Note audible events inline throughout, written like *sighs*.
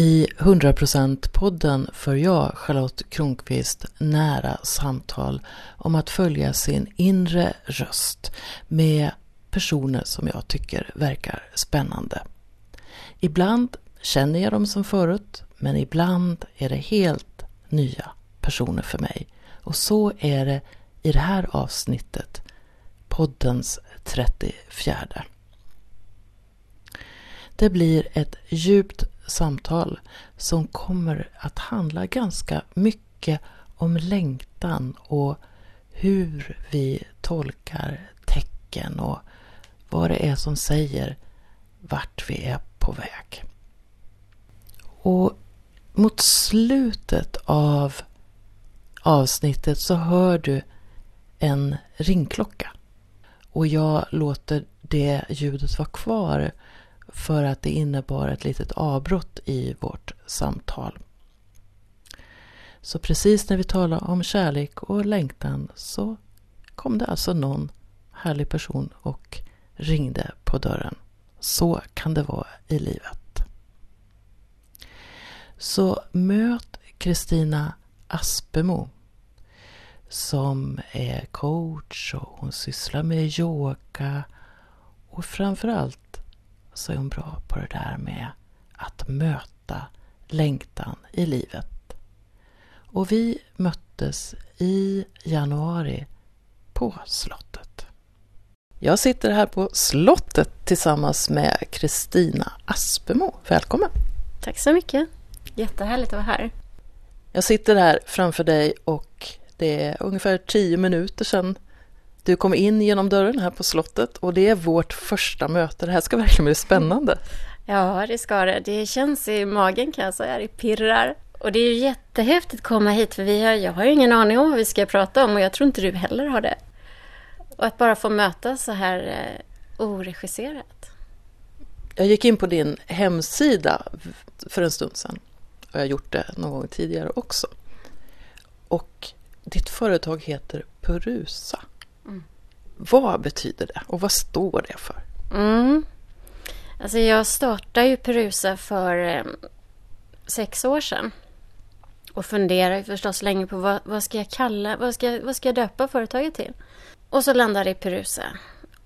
I 100%-podden för jag, Charlotte Kronqvist, nära samtal om att följa sin inre röst med personer som jag tycker verkar spännande. Ibland känner jag dem som förut, men ibland är det helt nya personer för mig. Och så är det i det här avsnittet, poddens 34. Det blir ett djupt samtal som kommer att handla ganska mycket om längtan och hur vi tolkar tecken och vad det är som säger vart vi är på väg. Och mot slutet av avsnittet så hör du en ringklocka. Och jag låter det ljudet vara kvar för att det innebar ett litet avbrott i vårt samtal. Så precis när vi talade om kärlek och längtan så kom det alltså någon härlig person och ringde på dörren. Så kan det vara i livet. Så möt Kristina Aspemo som är coach och hon sysslar med yoga och framförallt så är hon bra på det där med att möta längtan i livet. Och vi möttes i januari på slottet. Jag sitter här på slottet tillsammans med Kristina Aspemo. Välkommen! Tack så mycket! Jättehärligt att vara här. Jag sitter här framför dig och det är ungefär tio minuter sedan du kom in genom dörren här på slottet och det är vårt första möte. Det här ska verkligen bli spännande. Ja, det ska det. Det känns i magen kan jag säga. Det pirrar. Och det är ju jättehäftigt att komma hit för vi har, jag har ju ingen aning om vad vi ska prata om och jag tror inte du heller har det. Och att bara få mötas så här eh, oregisserat. Jag gick in på din hemsida för en stund sedan och jag har gjort det någon gång tidigare också. Och ditt företag heter Purusa. Mm. Vad betyder det och vad står det för? Mm. Alltså jag startade ju Perusa för eh, sex år sedan. Och funderade förstås länge på vad, vad ska jag kalla, vad ska, vad ska jag döpa företaget till? Och så landade det i Perusa.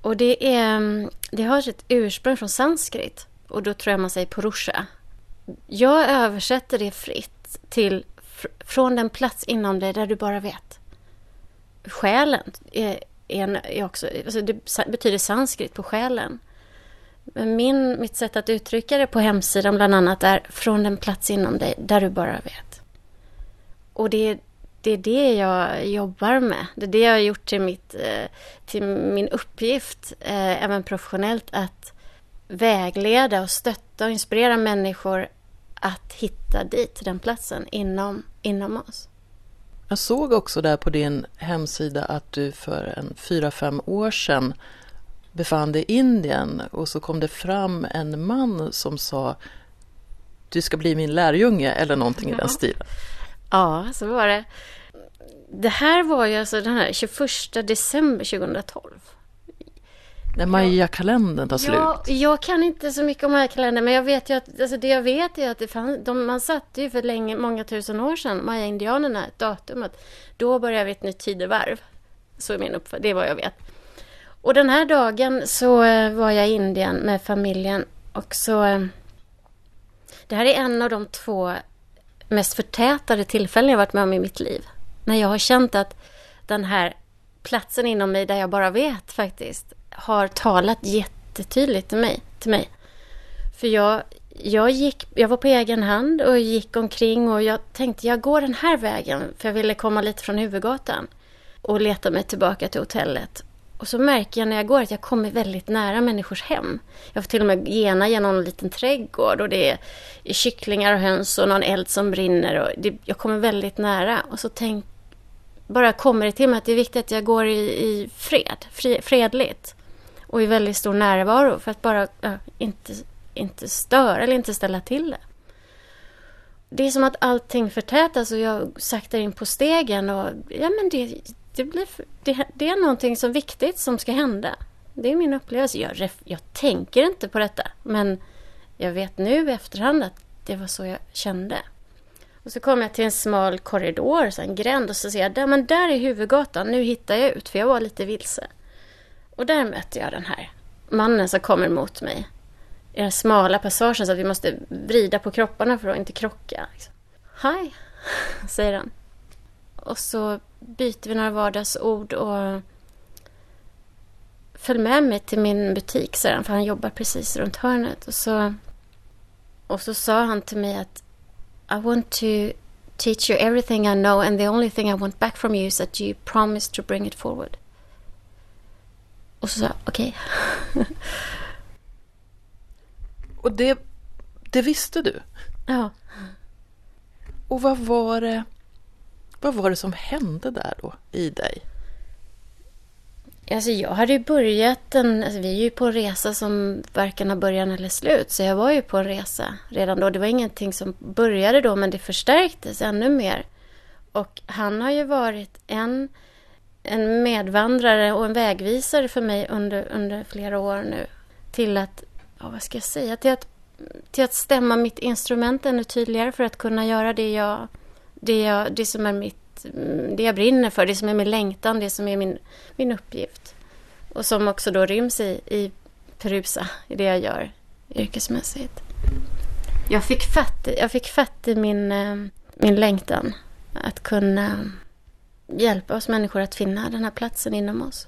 Och det, är, det har sitt ursprung från sanskrit. Och då tror jag man säger Purusha. Jag översätter det fritt till från den plats inom dig där du bara vet. Själen är, är också, alltså det betyder sanskrit på själen. Men min, mitt sätt att uttrycka det på hemsidan bland annat är från den plats inom dig där du bara vet. Och det, det är det jag jobbar med. Det är det jag har gjort till, mitt, eh, till min uppgift, eh, även professionellt, att vägleda och stötta och inspirera människor att hitta dit, den platsen, inom, inom oss. Jag såg också där på din hemsida att du för en fyra fem år sedan befann dig i Indien och så kom det fram en man som sa du ska bli min lärjunge eller någonting i den stilen. Ja, så var det. Det här var ju alltså den här 21 december 2012. När Maya-kalendern tar slut? Ja, jag kan inte så mycket om Maya-kalendern, men jag vet ju att, alltså det jag vet är att det fanns, de, man satte ju för länge, många tusen år sedan, Maya-indianerna, ett datum att då börjar vi ett nytt tidevarv. Så är min uppfattning, det är vad jag vet. Och den här dagen så eh, var jag i Indien med familjen och så... Eh, det här är en av de två mest förtätade tillfällen jag varit med om i mitt liv. När jag har känt att den här platsen inom mig där jag bara vet faktiskt har talat jättetydligt till mig. Till mig. För jag, jag, gick, jag var på egen hand och gick omkring och jag tänkte jag går den här vägen för jag ville komma lite från huvudgatan och leta mig tillbaka till hotellet. Och så märker jag när jag går att jag kommer väldigt nära människors hem. Jag får till och med gena genom en liten trädgård och det är kycklingar och höns och någon eld som brinner. Och det, jag kommer väldigt nära och så tänk, bara kommer det till mig att det är viktigt att jag går i, i fred, fri, fredligt och i väldigt stor närvaro för att bara äh, inte, inte störa eller inte ställa till det. Det är som att allting förtätas och jag saktar in på stegen och ja men det, det, blir, det, det är någonting som viktigt som ska hända. Det är min upplevelse. Jag, jag tänker inte på detta men jag vet nu i efterhand att det var så jag kände. Och så kom jag till en smal korridor, så en gränd och så ser jag, där, men där är huvudgatan, nu hittar jag ut, för jag var lite vilse. Och där mötte jag den här mannen som kommer mot mig i den smala passagen så att vi måste vrida på kropparna för att inte krocka. Liksom. Hej, *laughs* säger han. Och så byter vi några vardagsord och följ med mig till min butik, säger han, för han jobbar precis runt hörnet. Och så, och så sa han till mig att I want to teach you everything I know and the only thing I want back from you is that you promise to bring it forward. Och så sa jag okej. Okay. *laughs* och det, det visste du? Ja. Och vad var det, vad var det som hände där då i dig? Alltså jag hade ju börjat en, alltså vi är ju på en resa som varken har början eller slut. Så jag var ju på en resa redan då. Det var ingenting som började då men det förstärktes ännu mer. Och han har ju varit en, en medvandrare och en vägvisare för mig under, under flera år nu. Till att, ja, vad ska jag säga, till att, till att stämma mitt instrument ännu tydligare för att kunna göra det jag, det, jag, det som är mitt det jag brinner för, det som är min längtan, det som är min, min uppgift. Och som också då ryms i, i Perusa, i det jag gör yrkesmässigt. Jag fick fatt, jag fick fatt i min, eh, min längtan att kunna hjälpa oss människor att finna den här platsen inom oss.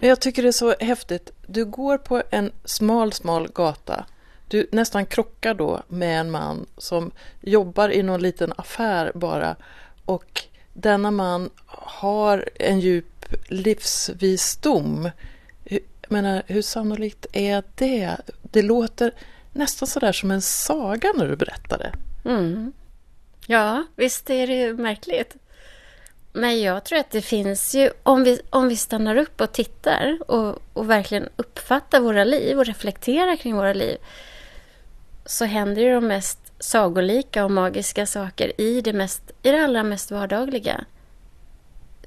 Men jag tycker det är så häftigt. Du går på en smal, smal gata. Du nästan krockar då med en man som jobbar i någon liten affär bara och denna man har en djup livsvisdom. Jag menar, hur sannolikt är det? Det låter nästan sådär som en saga när du berättar det. Mm. Ja, visst är det ju märkligt. Men jag tror att det finns ju, om vi, om vi stannar upp och tittar och, och verkligen uppfattar våra liv och reflekterar kring våra liv, så händer ju de mest sagolika och magiska saker i det, mest, i det allra mest vardagliga.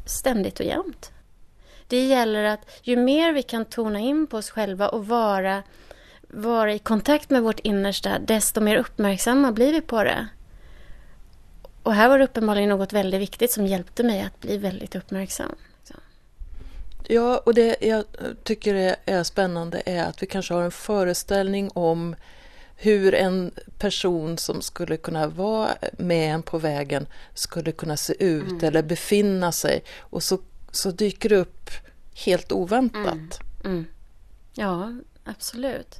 Ständigt och jämt. Det gäller att ju mer vi kan tona in på oss själva och vara, vara i kontakt med vårt innersta, desto mer uppmärksamma blir vi på det. Och här var det uppenbarligen något väldigt viktigt som hjälpte mig att bli väldigt uppmärksam. Ja, och det jag tycker är spännande är att vi kanske har en föreställning om hur en person som skulle kunna vara med en på vägen skulle kunna se ut mm. eller befinna sig. Och så, så dyker det upp helt oväntat. Mm. Mm. Ja, absolut.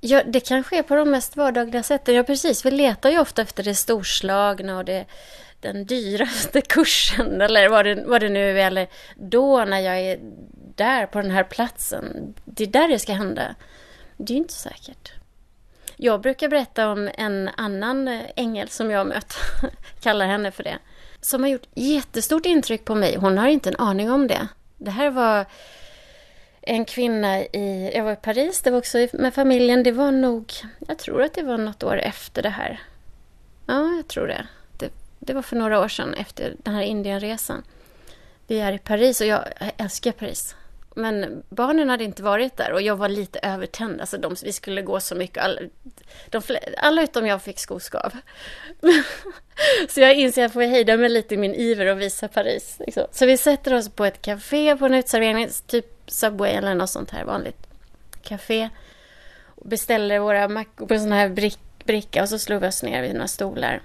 Ja, det kan ske på de mest vardagliga sätten. Ja, precis. Vi letar ju ofta efter det storslagna och det, den dyraste *laughs* kursen eller vad det, vad det nu är. Eller då när jag är där på den här platsen. Det är där det ska hända. Det är ju inte säkert. Jag brukar berätta om en annan ängel som jag mött, *laughs* kallar henne för det, som har gjort jättestort intryck på mig. Hon har inte en aning om det. Det här var en kvinna i, jag var i Paris, det var också med familjen, det var nog, jag tror att det var något år efter det här. Ja, jag tror det. Det, det var för några år sedan efter den här Indienresan. Vi är i Paris och jag älskar Paris. Men barnen hade inte varit där och jag var lite övertänd. Alltså de, vi skulle gå så mycket. Alla, de, alla utom jag fick skoskav. *laughs* så jag inser att jag får hejda mig lite i min iver och visa Paris. Liksom. Så vi sätter oss på ett café på en uteservering, typ Subway eller något sånt här vanligt café. Och beställde våra mackor på en sån här brick, bricka och så slog vi oss ner vid några stolar.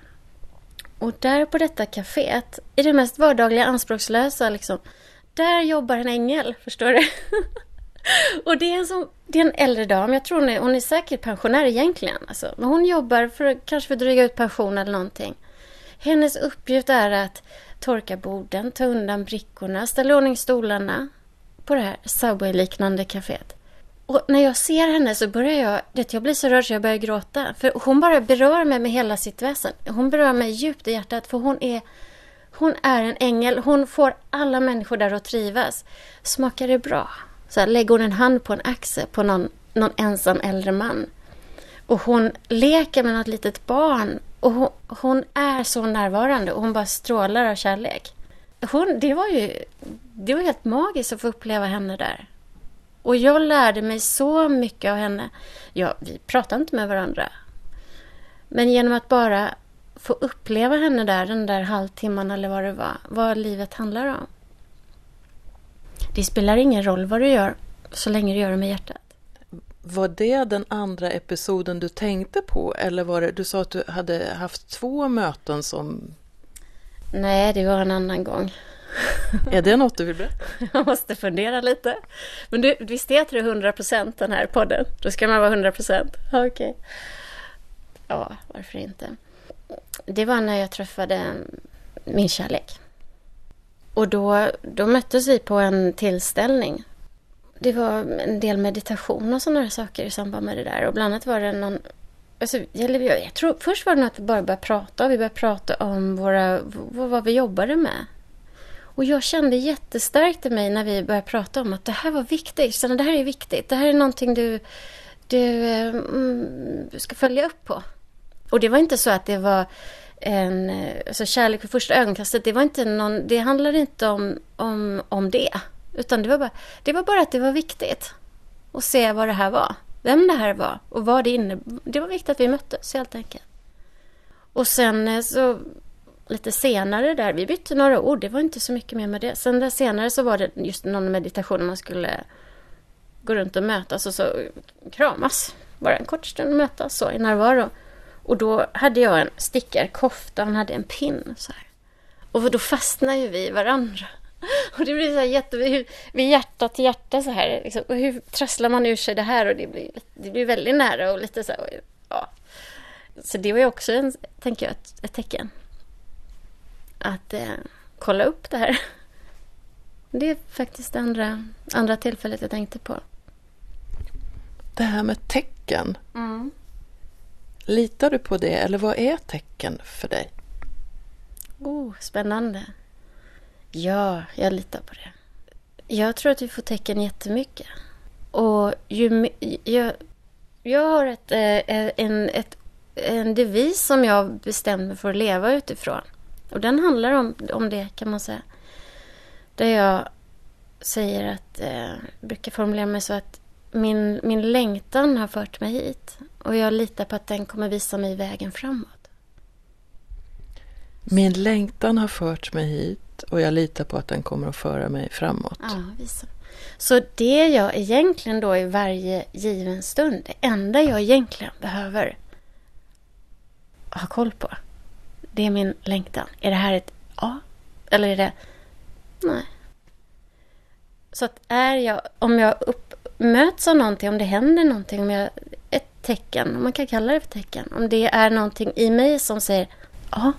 Och där på detta kaféet, i det mest vardagliga anspråkslösa liksom, där jobbar en ängel, förstår du? *laughs* och det är, en som, det är en äldre dam, jag tror hon är, hon är säkert pensionär egentligen. Alltså. Men hon jobbar för, kanske för att dryga ut pension eller någonting. Hennes uppgift är att torka borden, ta undan brickorna, ställa ordning stolarna på det här Subway-liknande kaféet. Och när jag ser henne så börjar jag, det, jag blir så rörd så jag börjar gråta. För hon bara berör mig med hela sitt väsen. Hon berör mig djupt i hjärtat för hon är hon är en ängel. Hon får alla människor där att trivas. Smakar det bra? Så här, lägger hon en hand på en axel på någon, någon ensam äldre man. Och hon leker med något litet barn. Och hon, hon är så närvarande och hon bara strålar av kärlek. Hon, det var ju det var helt magiskt att få uppleva henne där. Och jag lärde mig så mycket av henne. Ja, vi pratade inte med varandra. Men genom att bara få uppleva henne där, den där halvtimman eller vad det var, vad livet handlar om. Det spelar ingen roll vad du gör, så länge du gör det med hjärtat. Var det den andra episoden du tänkte på eller var det, du sa att du hade haft två möten som... Nej, det var en annan gång. Är det något du vill berätta? *laughs* Jag måste fundera lite. Men du, visst heter det 100 procent den här podden? Då ska man vara 100 procent. Okej. Okay. Ja, varför inte? Det var när jag träffade min kärlek. Och då, då möttes vi på en tillställning. Det var en del meditation och sådana saker i samband med det där. Och bland annat var det någon... Alltså, jag, jag tror, först var det nog att vi bara började prata. Vi började prata om våra, vad vi jobbade med. Och jag kände jättestarkt i mig när vi började prata om att det här var viktigt. Så det här är viktigt. Det här är någonting du, du mm, ska följa upp på. Och det var inte så att det var en alltså kärlek för första ögonkastet. Det, var inte någon, det handlade inte om, om, om det. Utan det var, bara, det var bara att det var viktigt. Att se vad det här var. Vem det här var och vad det innebar. Det var viktigt att vi möttes helt enkelt. Och sen eh, så lite senare där, vi bytte några ord, det var inte så mycket mer med det. Sen där senare så var det just någon meditation man skulle gå runt och mötas och så kramas. Bara en kort stund mötas så i närvaro. Och då hade jag en stickarkofta, och han hade en pin så här. Och då fastnade ju vi i varandra. Och det blir så här jätte... Vid hjärta till hjärta så här. Liksom. Och hur trasslar man ur sig det här? Och det blir, det blir väldigt nära och lite så här, Ja. Så det var ju också, en, tänker jag, ett, ett tecken. Att eh, kolla upp det här. Det är faktiskt det andra, andra tillfället jag tänkte på. Det här med tecken. Mm. Litar du på det eller vad är tecken för dig? Oh, spännande. Ja, jag litar på det. Jag tror att vi får tecken jättemycket. Och ju, jag, jag har ett, eh, en, ett, en devis som jag bestämt mig för att leva utifrån. Och den handlar om, om det kan man säga. Där jag säger att, eh, brukar formulera mig så att min, min längtan har fört mig hit. Och jag litar på att den kommer visa mig vägen framåt. Min längtan har fört mig hit och jag litar på att den kommer att föra mig framåt. Ja, visa. Så det jag egentligen då i varje given stund, det enda jag egentligen behöver ha koll på, det är min längtan. Är det här ett ja? Eller är det nej? Så att är jag, om jag upp, möts av någonting, om det händer någonting, om jag, ett tecken, om man kan kalla det för tecken, om det är någonting i mig som säger ja,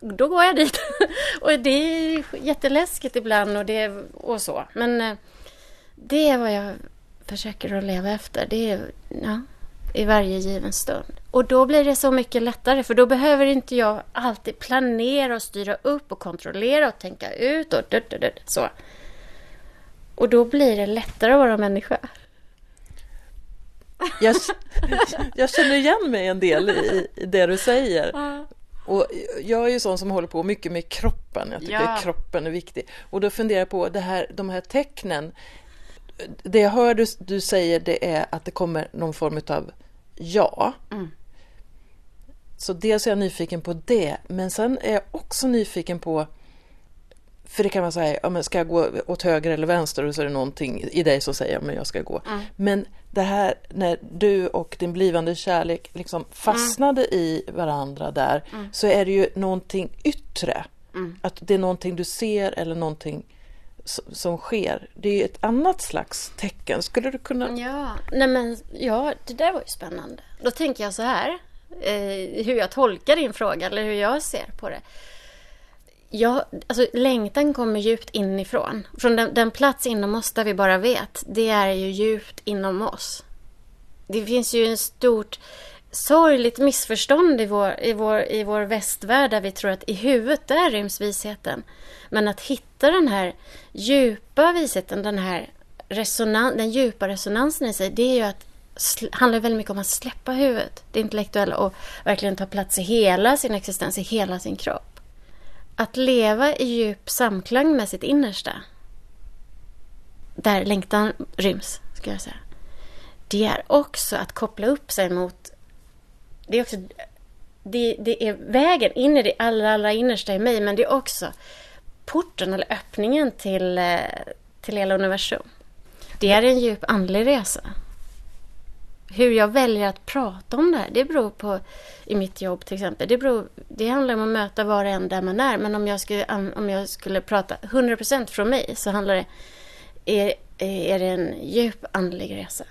då går jag dit. *laughs* och det är jätteläskigt ibland och, det, och så. Men eh, det är vad jag försöker att leva efter. Det är ja, i varje given stund. Och då blir det så mycket lättare för då behöver inte jag alltid planera och styra upp och kontrollera och tänka ut och dut, dut, dut, så. Och då blir det lättare att vara människa. Jag, *laughs* jag känner igen mig en del i, i det du säger. Och jag är ju sån som håller på mycket med kroppen. Jag tycker ja. att kroppen är viktig. Och då funderar jag på det här, de här tecknen. Det jag hör du, du säger det är att det kommer någon form av ja. Mm. Så dels är jag nyfiken på det, men sen är jag också nyfiken på för det kan man säga, ja, men ska jag gå åt höger eller vänster och så är det någonting i dig som säger att jag ska gå. Mm. Men det här när du och din blivande kärlek liksom fastnade mm. i varandra där mm. så är det ju någonting yttre. Mm. Att det är någonting du ser eller någonting som sker. Det är ju ett annat slags tecken. Skulle du kunna... Ja, nej men, ja det där var ju spännande. Då tänker jag så här, eh, hur jag tolkar din fråga eller hur jag ser på det. Ja, alltså längtan kommer djupt inifrån. Från den, den, plats inom oss där vi bara vet, det är ju djupt inom oss. Det finns ju en stort sorgligt missförstånd i vår, i, vår, i vår västvärld där vi tror att i huvudet där ryms visheten. Men att hitta den här djupa visheten, den här resonan, den djupa resonansen i sig, det är ju att handlar väldigt mycket om att släppa huvudet, det intellektuella och verkligen ta plats i hela sin existens, i hela sin kropp. Att leva i djup samklang med sitt innersta, där längtan ryms, ska jag säga. Det är också att koppla upp sig mot det är också det, det är vägen in i det allra, allra innersta i mig, men det är också porten eller öppningen till, eh, till hela universum. Det är en djup andlig resa. Hur jag väljer att prata om det här, det beror på i mitt jobb till exempel. Det, beror, det handlar om att möta var och en där man är. Men om jag skulle, om jag skulle prata 100% från mig så handlar det, är, är det en djup andlig resa.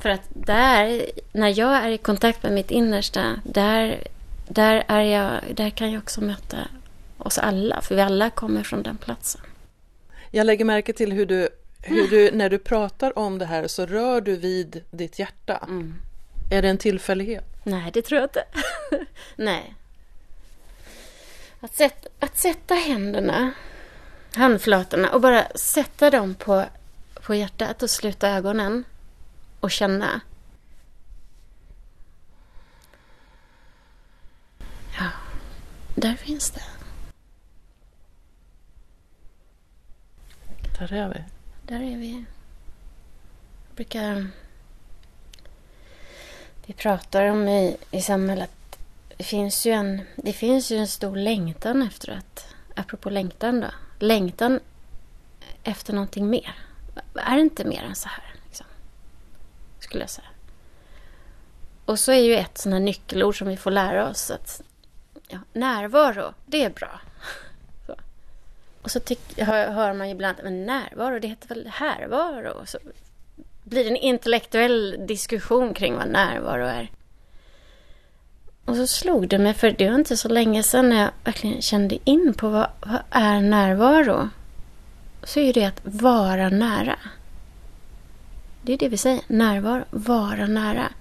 För att där, när jag är i kontakt med mitt innersta, där, där, är jag, där kan jag också möta oss alla. För vi alla kommer från den platsen. Jag lägger märke till hur du, hur du när du pratar om det här så rör du vid ditt hjärta. Mm. Är det en tillfällighet? Nej, det tror jag inte. *laughs* Nej. Att sätta, att sätta händerna, handflatorna och bara sätta dem på, på hjärtat och sluta ögonen och känna. Ja, där finns det. Där är vi. Där är vi. Jag brukar... Vi pratar om i, i samhället det finns, ju en, det finns ju en stor längtan efter att, apropå längtan då, längtan efter någonting mer. Är det inte mer än så här? Skulle jag säga. Och så är ju ett sådant här nyckelord som vi får lära oss att ja, närvaro, det är bra. *laughs* Så. Och så tyck, hör, hör man ibland men närvaro, det heter väl härvaro? Så blir det en intellektuell diskussion kring vad närvaro är. Och så slog det mig, för det var inte så länge sedan när jag verkligen kände in på vad, vad är närvaro? Så är det att vara nära. Det är det vi säger. Närvaro. Vara nära.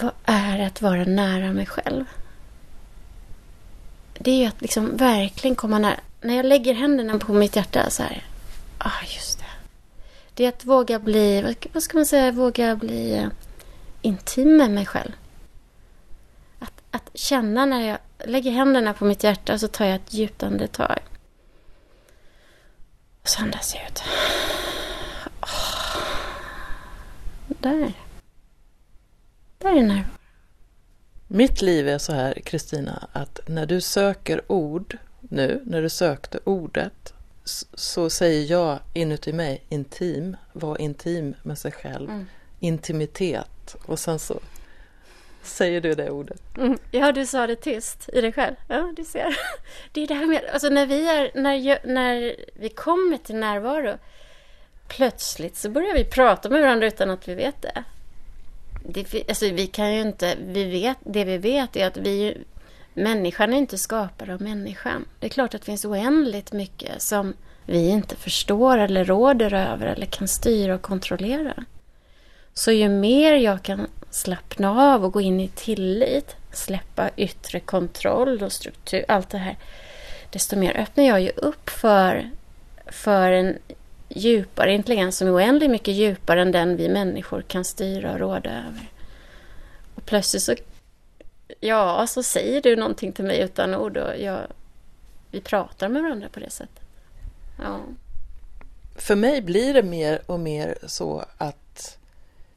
Vad är att vara nära mig själv? Det är ju att liksom verkligen komma nära. När jag lägger händerna på mitt hjärta så här. Ah, just det. Det är att våga bli, vad ska man säga, våga bli eh, intim med mig själv. Att, att känna när jag lägger händerna på mitt hjärta så tar jag ett djupt andetag. Och så andas jag ut. Där. Där är närvaro. Mitt liv är så här, Kristina, att när du söker ord nu, när du sökte ordet, så säger jag inuti mig intim, var intim med sig själv, mm. intimitet och sen så säger du det ordet. Mm. Ja, du sa det tyst i dig själv. Ja, du ser. *laughs* Det är det här med, alltså när vi, är, när, när vi kommer till närvaro plötsligt så börjar vi prata med varandra utan att vi vet det. det alltså vi kan ju inte, vi vet, det vi vet är att vi, människan är inte skapad av människan. Det är klart att det finns oändligt mycket som vi inte förstår eller råder över eller kan styra och kontrollera. Så ju mer jag kan slappna av och gå in i tillit, släppa yttre kontroll och struktur, allt det här, desto mer öppnar jag ju upp för, för en djupare intelligens som är oändligt mycket djupare än den vi människor kan styra och råda över. Och plötsligt så, ja, så säger du någonting till mig utan ord och jag, vi pratar med varandra på det sättet. Ja. För mig blir det mer och mer så att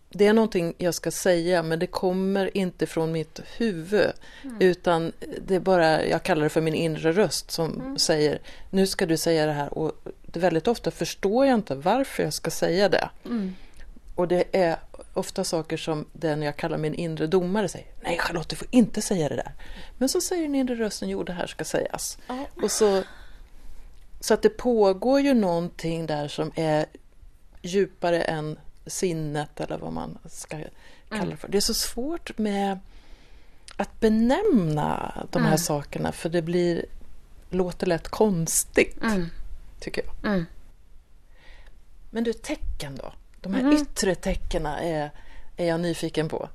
det är någonting jag ska säga men det kommer inte från mitt huvud mm. utan det är bara, jag kallar det för min inre röst som mm. säger nu ska du säga det här och väldigt ofta förstår jag inte varför jag ska säga det. Mm. Och det är ofta saker som den jag kallar min inre domare säger. Nej Charlotte, du får inte säga det där. Men så säger den inre rösten, jo det här ska sägas. Oh. Och så, så att det pågår ju någonting där som är djupare än sinnet eller vad man ska kalla det för. Det är så svårt med att benämna de här mm. sakerna för det blir, låter lätt konstigt. Mm tycker jag. Mm. Men du, tecken då? De här mm. yttre tecknen är, är jag nyfiken på.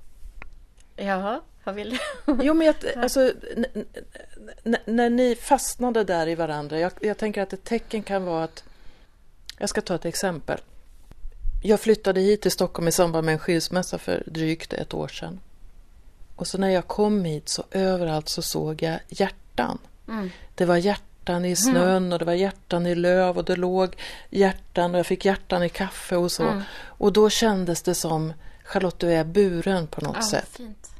Jaha, vad vill du? jo, men jag, *laughs* alltså, när ni fastnade där i varandra, jag, jag tänker att ett tecken kan vara att, jag ska ta ett exempel. Jag flyttade hit till Stockholm i samband med en skilsmässa för drygt ett år sedan. Och så när jag kom hit så överallt så såg jag hjärtan. Mm. Det var hjärtan hjärtan i snön och det var hjärtan i löv och det låg hjärtan och jag fick hjärtan i kaffe och så. Mm. Och då kändes det som Charlotte, du är buren på något Ja, sätt. fint.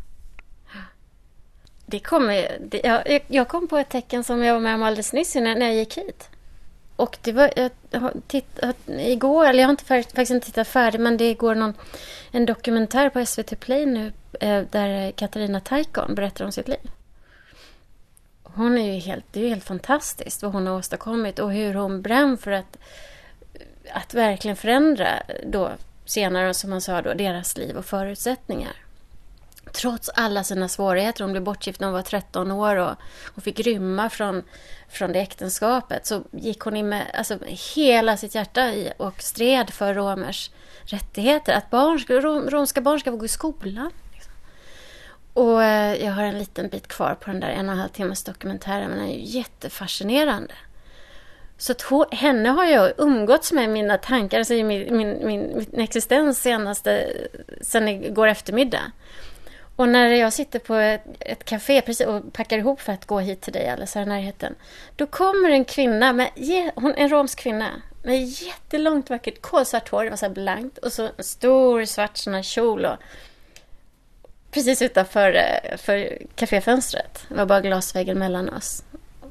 Det kommer, det, jag, jag kom på ett tecken som jag var med om alldeles nyss när, när jag gick hit. Och det var, jag har tittat, igår, eller jag har inte faktiskt inte tittat färdigt, men det går någon, en dokumentär på SVT Play nu eh, där Katarina Taikon berättar om sitt liv. Hon är ju helt, det är ju helt fantastiskt vad hon har åstadkommit och hur hon brann för att, att verkligen förändra då senare, som man sa då, deras liv och förutsättningar. Trots alla sina svårigheter, hon blev bortgift när hon var 13 år och hon fick rymma från, från det äktenskapet, så gick hon in med alltså, hela sitt hjärta i och stred för romers rättigheter. Att barn, romska barn ska få gå i skolan. Och eh, jag har en liten bit kvar på den där en och en halv timmes dokumentären, men den är ju jättefascinerande. Så att hon, henne har jag umgåtts med i mina tankar, alltså i min, min, min, min existens senaste, sen igår eftermiddag. Och när jag sitter på ett, ett café precis, och packar ihop för att gå hit till dig alldeles här i närheten. Då kommer en kvinna, med, hon, en romsk kvinna, med jättelångt vackert kolsvart hår, det var så här blankt. Och så en stor svart sån här kjol. Och, precis utanför eh, för kaféfönstret. Det var bara glasväggen mellan oss.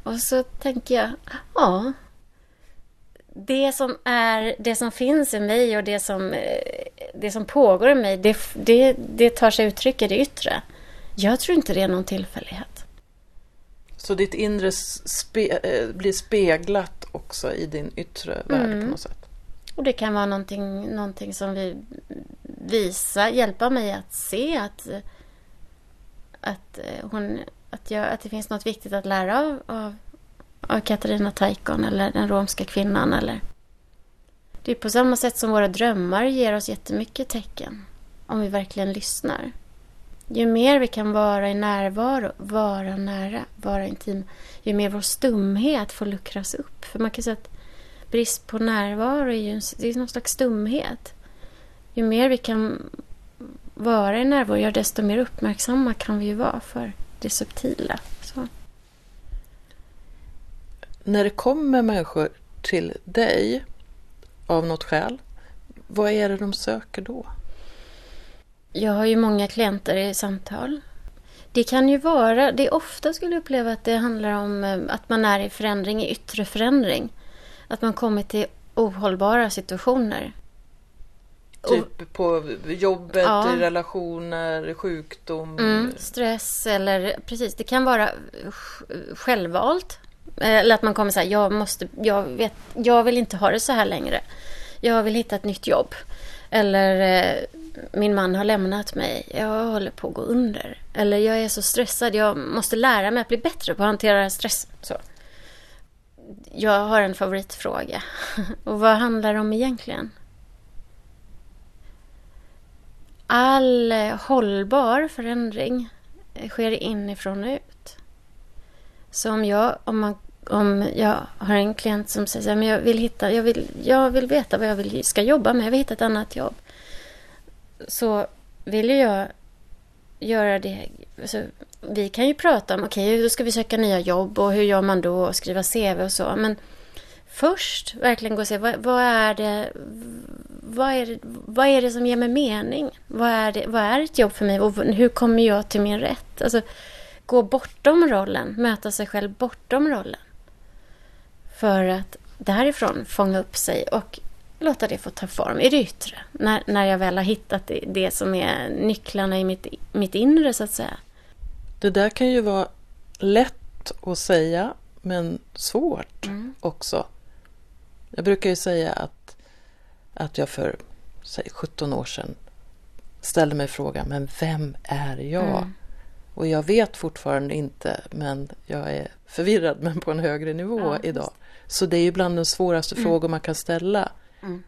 Och så tänker jag, ja. Det som, är, det som finns i mig och det som, eh, det som pågår i mig, det, det, det tar sig uttryck i det yttre. Jag tror inte det är någon tillfällighet. Så ditt inre spe, eh, blir speglat också i din yttre värld Mm. på något sätt. Och det kan vara någonting, någonting som vi visa, hjälpa mig att se att, att, eh, hon, att, jag, att det finns något viktigt att lära av, av, av Katarina Taikon eller den romska kvinnan. Eller. Det är på samma sätt som våra drömmar ger oss jättemycket tecken. Om vi verkligen lyssnar. Ju mer vi kan vara i närvaro, vara nära, vara intim, ju mer vår stumhet får luckras upp. För man kan säga att brist på närvaro är ju en, det är någon slags stumhet. Ju mer vi kan vara i närvaro, ja, desto mer uppmärksamma kan vi ju vara för det subtila. Så. När det kommer människor till dig av något skäl, vad är det de söker då? Jag har ju många klienter i samtal. Det kan ju vara, det är ofta skulle jag uppleva att det handlar om eh, att man är i förändring, i yttre förändring. Att man kommer till ohållbara situationer. Typ på jobbet, Ja. relationer, sjukdom. Mm, stress eller precis, det kan vara sj- självvalt. Eller att man kommer säga, jag måste, jag vet, jag vill inte ha det så här längre. Jag vill hitta ett nytt jobb. Eller eh, min man har lämnat mig, jag håller på att gå under. Eller jag är så stressad, jag måste lära mig att bli bättre på att hantera stress. Så. Jag har en favoritfråga. *laughs* Och vad handlar det om egentligen? All eh, hållbar förändring eh, sker inifrån och ut. Så om jag, om man, om jag har en klient som säger att jag vill hitta, jag vill, jag vill veta vad jag vill, ska jobba med, jag vill hitta ett annat jobb. Så vill ju jag göra det, alltså, vi kan ju prata om, okej, då ska vi söka nya jobb och hur gör man då och skriva CV och så, men först verkligen gå och se, vad, vad är det, vad är, det, vad är det som ger mig mening? Vad är, det, vad är ett jobb för mig och hur kommer jag till min rätt? Alltså, gå bortom rollen, möta sig själv bortom rollen. För att därifrån fånga upp sig och låta det få ta form i det yttre. När, när jag väl har hittat det, det som är nycklarna i mitt, mitt inre så att säga. Det där kan ju vara lätt att säga men svårt också. Jag brukar ju säga att, att jag för säg, 17 år sedan ställde mig frågan, men vem är jag? Mm. Och jag vet fortfarande inte, men jag är förvirrad men på en högre nivå Ja, idag. Så det är ju bland de svåraste frågor man kan ställa. Mm.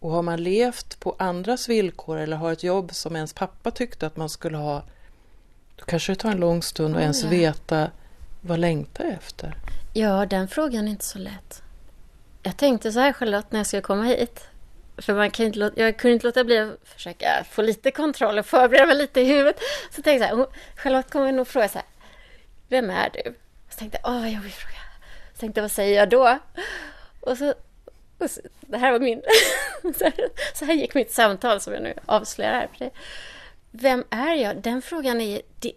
Och har man levt på andras villkor eller har ett jobb som ens pappa tyckte att man skulle ha, då kanske det tar en lång stund att ens veta vad längtar jag efter. Ja, den frågan är inte så lätt. Jag tänkte så här Charlotte när jag skulle komma hit. För man kan inte låta, jag kunde inte låta bli att försöka få lite kontroll och förbereda mig lite i huvudet. Så tänkte jag så här, Charlotte kommer nog fråga så här, vem är du? Så tänkte jag, åh vad jobbig fråga. Så tänkte jag, vad säger jag då? Och så så, det här var min... *laughs* så här gick mitt samtal som jag nu avslöjar här. För dig. Vem är jag? Den frågan är... Det,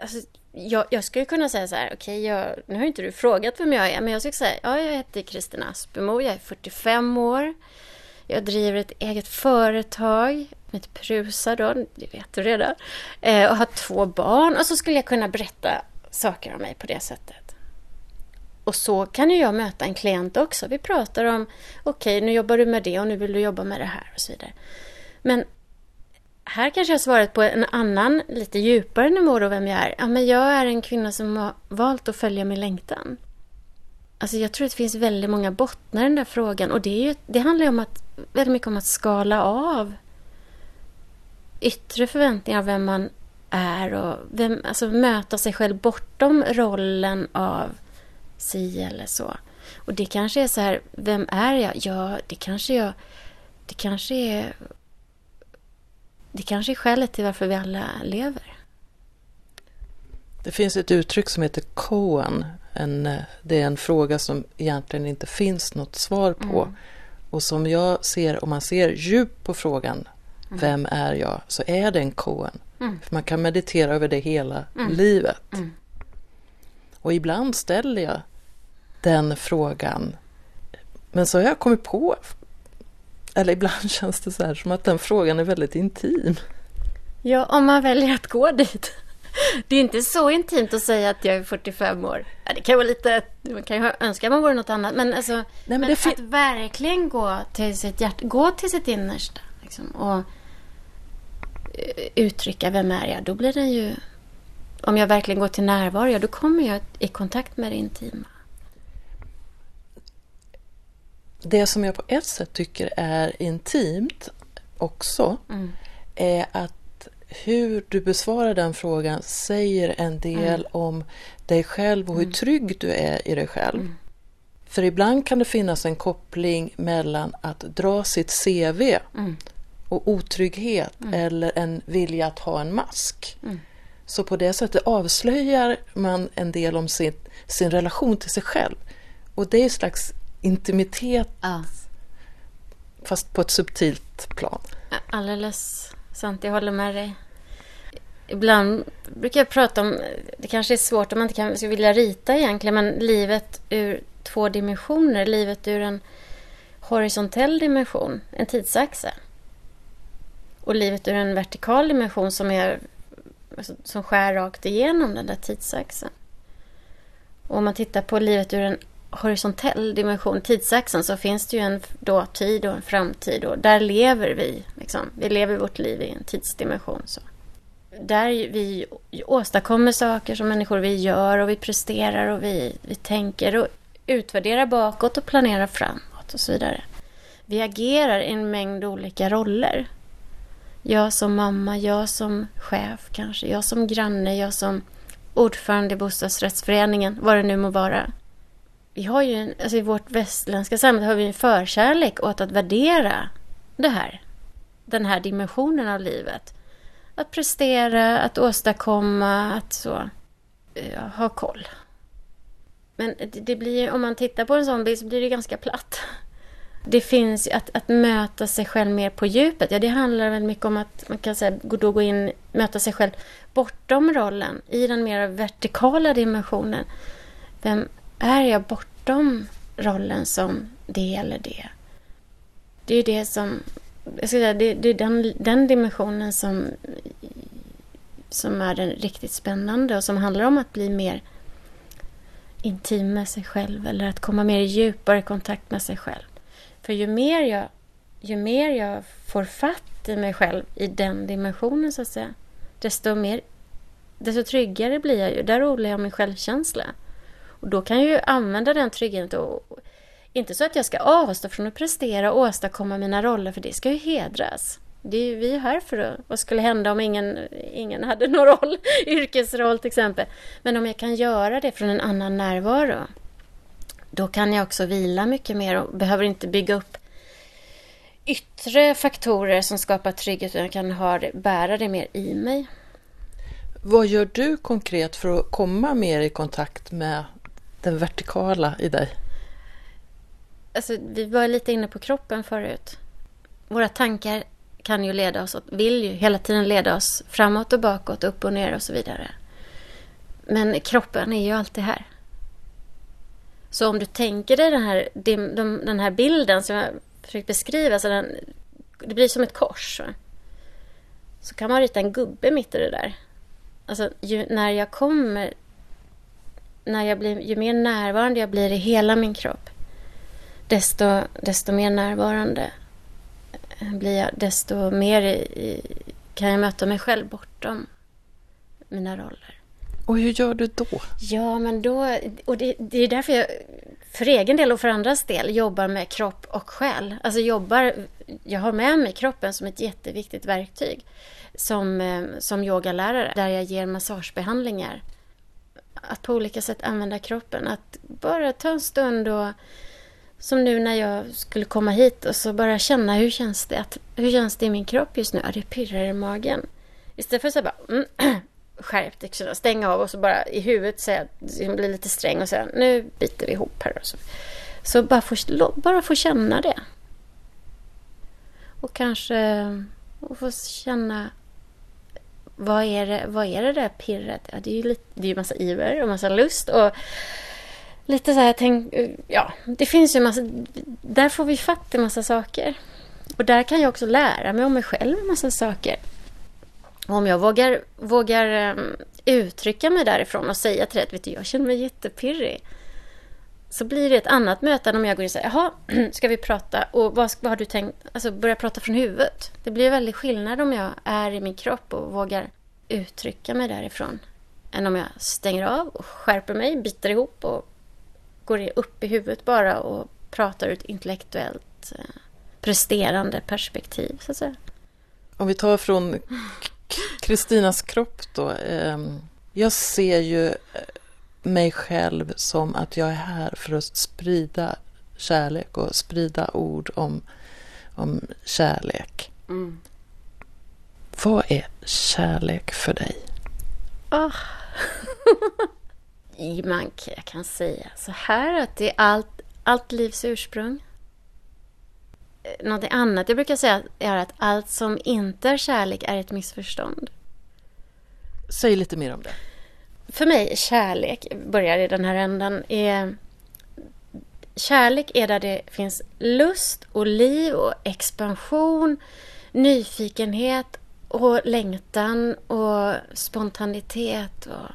alltså, jag, jag skulle kunna säga så här, okej, okay, nu har inte du frågat vem jag är, men jag skulle säga, ja, jag heter Kristina Aspemo, jag är 45 år, jag driver ett eget företag, mitt Prusa då, det vet du redan, eh, och har två barn, och så skulle jag kunna berätta saker om mig på det sättet. Och så kan ju jag möta en klient också. Vi pratar om, okej, okay, nu jobbar du med det och nu vill du jobba med det här och så vidare. Men här kanske jag svarat på en annan, lite djupare nivå då vem jag är. Ja, men jag är en kvinna som har valt att följa min längtan. Alltså jag tror att det finns väldigt många bottnar i den där frågan och det, är ju, det handlar ju om att, väldigt mycket om att skala av yttre förväntningar av vem man är och vem, alltså möta sig själv bortom rollen av si eller så. Och det kanske är så här, vem är jag? Ja, det kanske jag... Det kanske är... Det kanske är skälet till varför vi alla lever. Det finns ett uttryck som heter koan. En, det är en fråga som egentligen inte finns något svar på. Mm. Och som jag ser, om man ser djup på frågan, mm. vem är jag? Så är det en koan. Mm. För man kan meditera över det hela mm. livet. Mm. Och ibland ställer jag den frågan. Men så har jag kommit på, eller ibland *laughs* känns det så här som att den frågan är väldigt intim. Ja, om man väljer att gå dit. *laughs* Det är inte så intimt att säga att jag är 45 år. Ja, det kan vara lite, man kan ju önska man vore något annat. Men, alltså, Nej, men, men att verkligen gå till sitt hjärta, gå till sitt innersta. Liksom, och eh, uttrycka vem är jag, då blir den ju... Om jag verkligen går till närvaro, då kommer jag i kontakt med det intima. Det som jag på ett sätt tycker är intimt också mm. är att hur du besvarar den frågan säger en del mm. om dig själv och hur mm. trygg du är i dig själv. Mm. För ibland kan det finnas en koppling mellan att dra sitt CV mm. och otrygghet eller en vilja att ha en mask. Så på det sättet avslöjar man en del om sin, sin relation till sig själv. Och det är en slags intimitet ja. fast på ett subtilt plan. Alldeles sant, jag håller med dig. Ibland brukar jag prata om, det kanske är svårt om man inte kan, skulle vilja rita egentligen, men livet ur två dimensioner, livet ur en horisontell dimension, en tidsaxel. Och livet ur en vertikal dimension som, är, alltså, som skär rakt igenom den där tidsaxeln. Och om man tittar på livet ur en horisontell dimension, tidsaxeln, så finns det ju en dåtid och en framtid och där lever vi. Liksom. Vi lever vårt liv i en tidsdimension. Så. Där vi åstadkommer saker som människor, vi gör och vi presterar och vi, vi tänker och utvärderar bakåt och planerar framåt och så vidare. Vi agerar i en mängd olika roller. Jag som mamma, jag som chef kanske, jag som granne, jag som ordförande i bostadsrättsföreningen, vad det nu må vara vi har ju en, alltså i vårt västländska samhälle har vi en förkärlek åt att värdera det här. Den här dimensionen av livet. Att prestera, att åstadkomma, att så ja, ha koll. Men det, det blir om man tittar på en sån bild så blir det ganska platt. Det finns att, att möta sig själv mer på djupet. Ja, det handlar väl mycket om att man kan säga, då gå in, möta sig själv bortom rollen, i den mer vertikala dimensionen. Vem är jag bortom rollen som det eller det? Det är det som... Jag ska säga, det, det är den, den dimensionen som, som är den riktigt spännande och som handlar om att bli mer intim med sig själv eller att komma mer i djupare kontakt med sig själv. För ju mer jag, ju mer jag får fatt i mig själv i den dimensionen så att säga, desto, mer, desto tryggare blir jag ju. Där odlar jag min självkänsla. Och då kan jag ju använda den tryggheten och inte så att jag ska avstå från att prestera och åstadkomma mina roller, för det ska ju hedras. Det är, ju vi här för att, vad skulle hända om ingen, ingen hade *laughs* någon roll, yrkesroll till exempel. Men om jag kan göra det från en annan närvaro, då kan jag också vila mycket mer och behöver inte bygga upp yttre faktorer som skapar trygghet, utan jag kan ha det, bära det mer i mig. Vad gör du konkret för att komma mer i kontakt med den vertikala i dig? alltså, vi var lite inne på kroppen förut. Våra tankar kan ju leda oss, vill ju hela tiden leda oss framåt och bakåt, upp och ner och så vidare. Men kroppen är ju alltid här. Så om du tänker dig den här, den här bilden som jag försökt beskriva, så den, det blir som ett kors. Så kan man rita en gubbe mitt i det där. Alltså, ju, när jag kommer, när jag blir, ju mer närvarande jag blir i hela min kropp, desto, desto mer närvarande blir jag, desto mer i, kan jag möta mig själv bortom mina roller. Och hur gör du då? Ja, men då... Och det, det, är därför jag för egen del och för andras del jobbar med kropp och själ. Alltså jobbar... Jag har med mig kroppen som ett jätteviktigt verktyg som, eh, som yogalärare där jag ger massagebehandlingar. Att på olika sätt använda kroppen. Att bara ta en stund och som nu när jag skulle komma hit och så bara känna hur känns det, att, hur känns det i min kropp just nu? Ja, det pirrar i magen. Istället för att säga bara mm, *clears throat* skärpt, stänga av och så bara i huvudet säga, bli lite sträng och säga nu biter vi ihop här. Och så så bara få, bara få känna det. Och kanske och få känna vad är det, vad är det där pirret? Ja, det är ju lite, det är ju massa iver och massa lust och lite så här, tänk, ja, det finns ju massa, där får vi fatt i massa saker. Och där kan jag också lära mig om mig själv en massa saker. Och om jag vågar, vågar um, uttrycka mig därifrån och säga till dig att vet du, jag känner mig jättepirrig. Så blir det ett annat möte än om jag går in och säger, jaha, *clears throat* ska vi prata? Och vad, vad har du tänkt? Alltså börja prata från huvudet. Det blir väldigt skillnad om jag är i min kropp och vågar uttrycka mig därifrån. Än om jag stänger av och skärper mig, biter ihop och går upp i huvudet bara och pratar ur ett intellektuellt eh, presterande perspektiv, så att säga. Om vi tar från Kristinas kropp då. Ehm, jag ser ju eh, mig själv som att jag är här för att sprida kärlek och sprida ord om, om kärlek. Mm. Vad är kärlek för dig? *laughs* Oh. Man, jag kan säga så här att det är allt, allt livs ursprung. Eh, någonting annat jag brukar säga är att allt som inte är kärlek är ett missförstånd. Säg lite mer om det. För mig, kärlek, börjar i den här änden, är... Kärlek är där det finns lust och liv och expansion, nyfikenhet och längtan och spontanitet. Och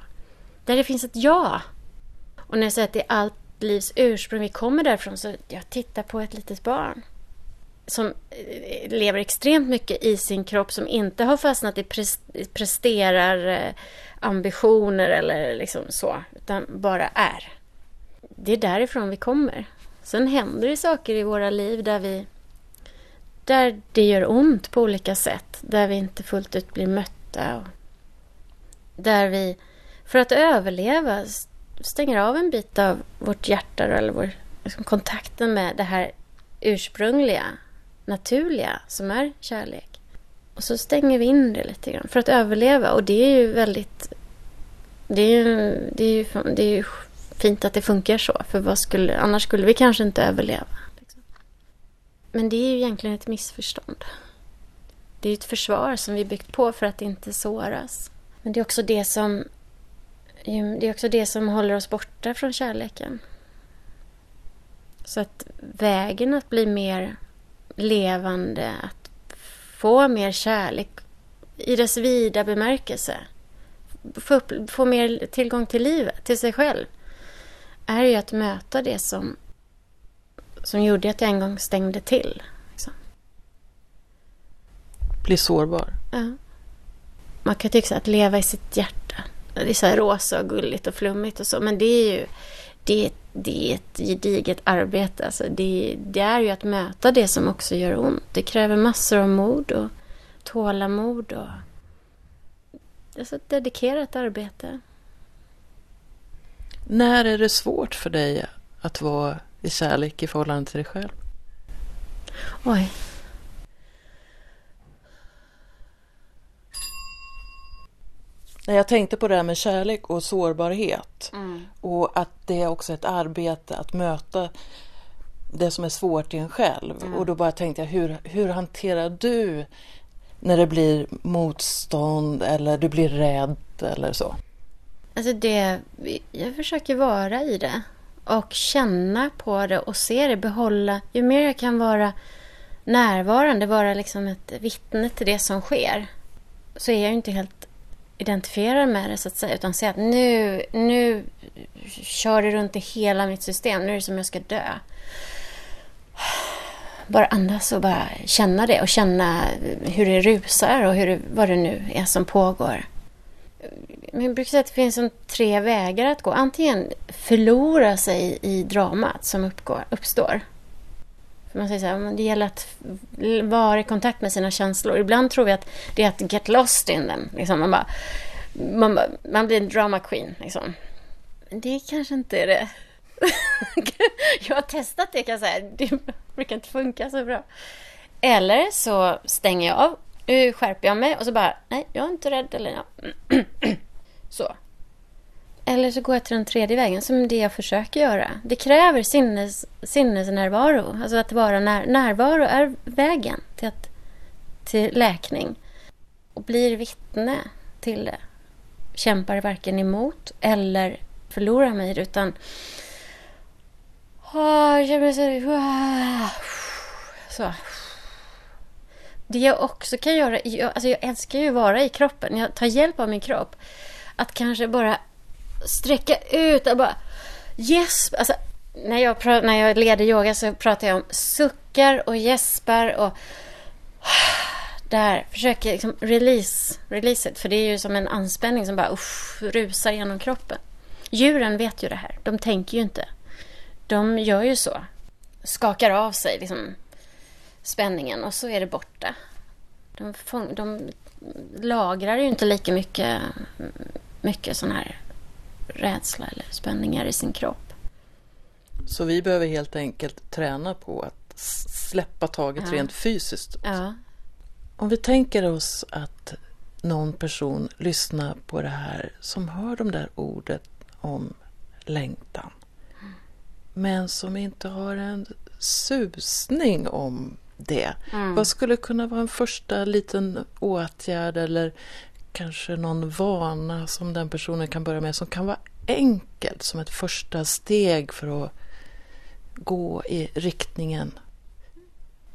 där det finns ett ja. Och när jag säger att det är allt livs ursprung, vi kommer därifrån, så jag tittar på ett litet barn som eh, lever extremt mycket i sin kropp som inte har fastnat i presterar eh, ambitioner eller liksom så, utan bara är. Det är därifrån vi kommer. Sen händer det saker i våra liv där vi där det gör ont på olika sätt, där vi inte fullt ut blir mötta. Och där vi, för att överleva, stänger av en bit av vårt hjärta eller vår liksom, kontakten med det här ursprungliga naturliga som är kärlek. Och så stänger vi in det lite grann för att överleva och det är ju väldigt... Det är ju, det är ju, det är ju fint att det funkar så för vad skulle, annars skulle vi kanske inte överleva. Liksom. Men det är ju egentligen ett missförstånd. Det är ett försvar som vi byggt på för att inte såras. Men det är också det som det är också det som håller oss borta från kärleken. Så att vägen att bli mer levande, att få mer kärlek i dess vida bemärkelse. Få, upp, få mer tillgång till livet, till sig själv. Är ju att möta det som, som gjorde att jag en gång stängde till. Liksom. Bli sårbar. Ja. Man kan tycka att leva i sitt hjärta. Det är så rosa och gulligt och flummigt och så. Men det är ju det det är ett gediget arbete. Alltså det, det, är ju att möta det som också gör ont. Det kräver massor av mod och tålamod och alltså ett dedikerat arbete. När är det svårt för dig att vara i kärlek i förhållande till dig själv? Oj. Jag tänkte på det här med kärlek och sårbarhet. Mm. Och att det är också ett arbete att möta, det som är svårt i en själv. Mm. Och då bara tänkte jag, hur, hur hanterar du när det blir motstånd eller du blir rädd eller så? Alltså det, jag försöker vara i det och känna på det och se det, behålla. Ju mer jag kan vara närvarande, vara liksom ett vittne till det som sker, så är jag ju inte helt identifierar med det så att säga, utan säga att nu, nu kör det runt i hela mitt system, nu är det som jag ska dö. Bara andas och bara känna det och känna hur det rusar och hur det, vad det nu är som pågår. Men jag brukar säga att det finns som tre vägar att gå. Antingen förlora sig i dramat som uppgår, uppstår. För man säger så här, det gäller att vara i kontakt med sina känslor. Ibland tror vi att det är att get lost in them. Liksom man, bara, man, man blir en drama queen. Liksom. Men det kanske inte är det. *laughs* jag har testat det kan jag säga. Det brukar inte funka så bra. Eller så stänger jag av. Nu skärper jag mig och så bara, nej, jag är inte rädd. Eller ja. *clears throat* så. Eller så går jag till den tredje vägen, som det jag försöker göra. Det kräver sinnes, sinnesnärvaro. Alltså att vara när, närvaro är vägen till, att, till läkning. Och blir vittne till det. Kämpar varken emot eller förlorar mig i det, utan... Så. Det jag också kan göra... Alltså jag älskar ju att vara i kroppen. Jag tar hjälp av min kropp. Att kanske bara sträcka ut och bara gäsp. Alltså, när, jag, när jag leder yoga så pratar jag om suckar och gäspar och *sighs* där försöker liksom release, release it. För det är ju som en anspänning som bara usch, rusar genom kroppen. Djuren vet ju det här. De tänker ju inte. De gör ju så. Skakar av sig liksom spänningen och så är det borta. De, fång, de lagrar ju inte lika mycket, mycket sån här rädsla eller spänningar i sin kropp. Så vi behöver helt enkelt träna på att släppa taget ja. rent fysiskt? Ja. Om vi tänker oss att någon person lyssnar på det här som hör de där ordet om längtan men som inte har en susning om det. Mm. Vad skulle kunna vara en första liten åtgärd eller kanske någon vana som den personen kan börja med som kan vara enkelt som ett första steg för att gå i riktningen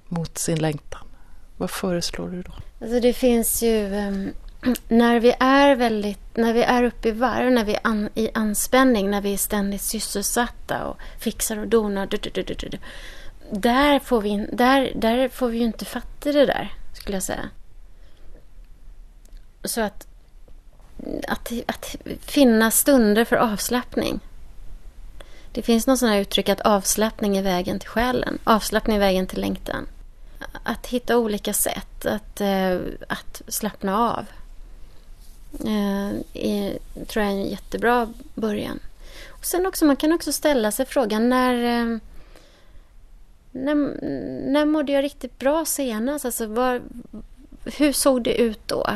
mot sin längtan. Vad föreslår du då? Alltså det finns ju ehm, när vi är väldigt, när vi är uppe i varv, när vi är an, i anspänning, när vi är ständigt sysselsatta och fixar och donar. Du, du, du, där, får vi, där, där får vi ju inte fatta det där, skulle jag säga. Så att, att, att finna stunder för avslappning. Det finns något sånt här uttryck att avslappning är vägen till själen. Avslappning är vägen till längtan. Att hitta olika sätt att, eh, att slappna av. Eh, är, tror jag är en jättebra början. Och sen också, man kan också ställa sig frågan när, eh, när, när mådde jag riktigt bra senast? Alltså, var, hur såg det ut då?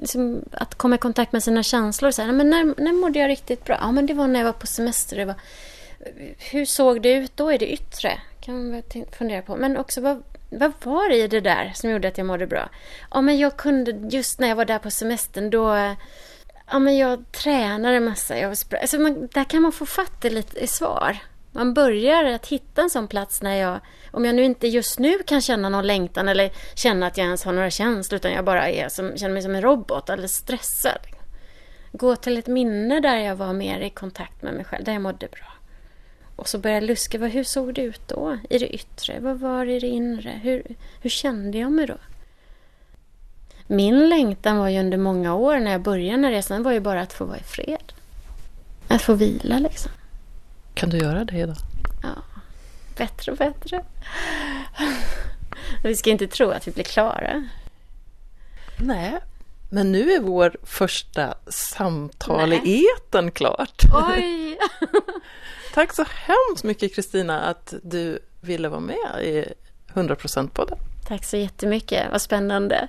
Liksom att komma i kontakt med sina känslor. Så här, men när, när mådde jag riktigt bra? Ja, men det var när jag var på semester. Det var, hur såg det ut då i det yttre? kan man fundera på. Men också vad, vad var det i det där som gjorde att jag mådde bra? Ja, men jag kunde just när jag var där på semestern då Ja, men jag tränade massa. Jag var alltså man, där kan man få fatt i lite i svar. Man börjar att hitta en sån plats när jag, om jag nu inte just nu kan känna någon längtan eller känna att jag ens har några känslor utan jag bara är som, känner mig som en robot eller stressad. Gå till ett minne där jag var mer i kontakt med mig själv, där jag mådde bra. Och så börja jag luska, hur såg det ut då? I det yttre? Vad var det i det inre? Hur, hur kände jag mig då? Min längtan var ju under många år när jag började den här resan var ju bara att få vara i fred. Att få vila liksom. Kan du göra det idag? Ja, bättre och bättre. Vi ska inte tro att vi blir klara. Nej, men nu är vår första samtal Nej. i eten klart. Oj! *laughs* Tack så hemskt mycket Kristina att du ville vara med i 100% podden. Tack så jättemycket, vad spännande.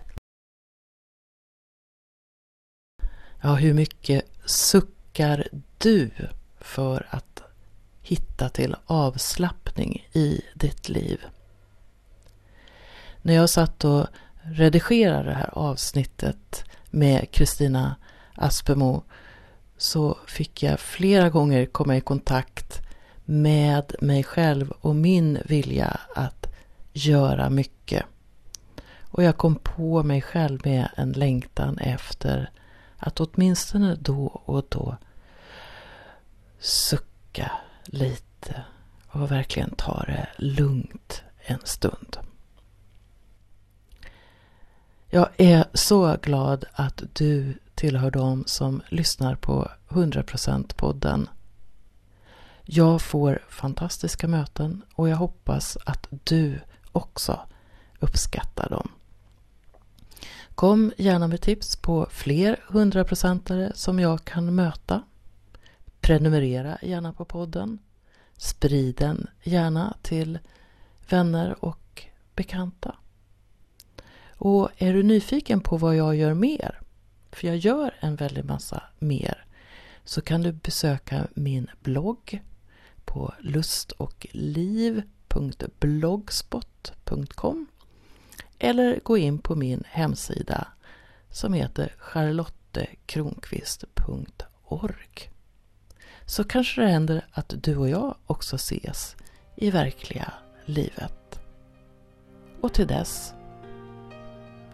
Ja, hur mycket suckar du för att hitta till avslappning i ditt liv. När jag satt och redigerade det här avsnittet med Kristina Aspemo så fick jag flera gånger komma i kontakt med mig själv och min vilja att göra mycket. Och jag kom på mig själv med en längtan efter att åtminstone då och då sucka lite och verkligen ta det lugnt en stund. Jag är så glad att du tillhör dem som lyssnar på 100% podden. Jag får fantastiska möten och jag hoppas att du också uppskattar dem. Kom gärna med tips på fler 100%are som jag kan möta. Prenumerera gärna på podden. Sprid den gärna till vänner och bekanta. Och är du nyfiken på vad jag gör mer, för jag gör en väldig massa mer, så kan du besöka min blogg på lustochliv.blogspot.com eller gå in på min hemsida som heter charlottekronqvist.org. Så kanske det händer att du och jag också ses i verkliga livet. Och till dess,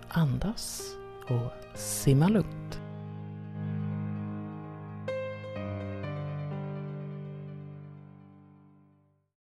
andas och simma lugnt.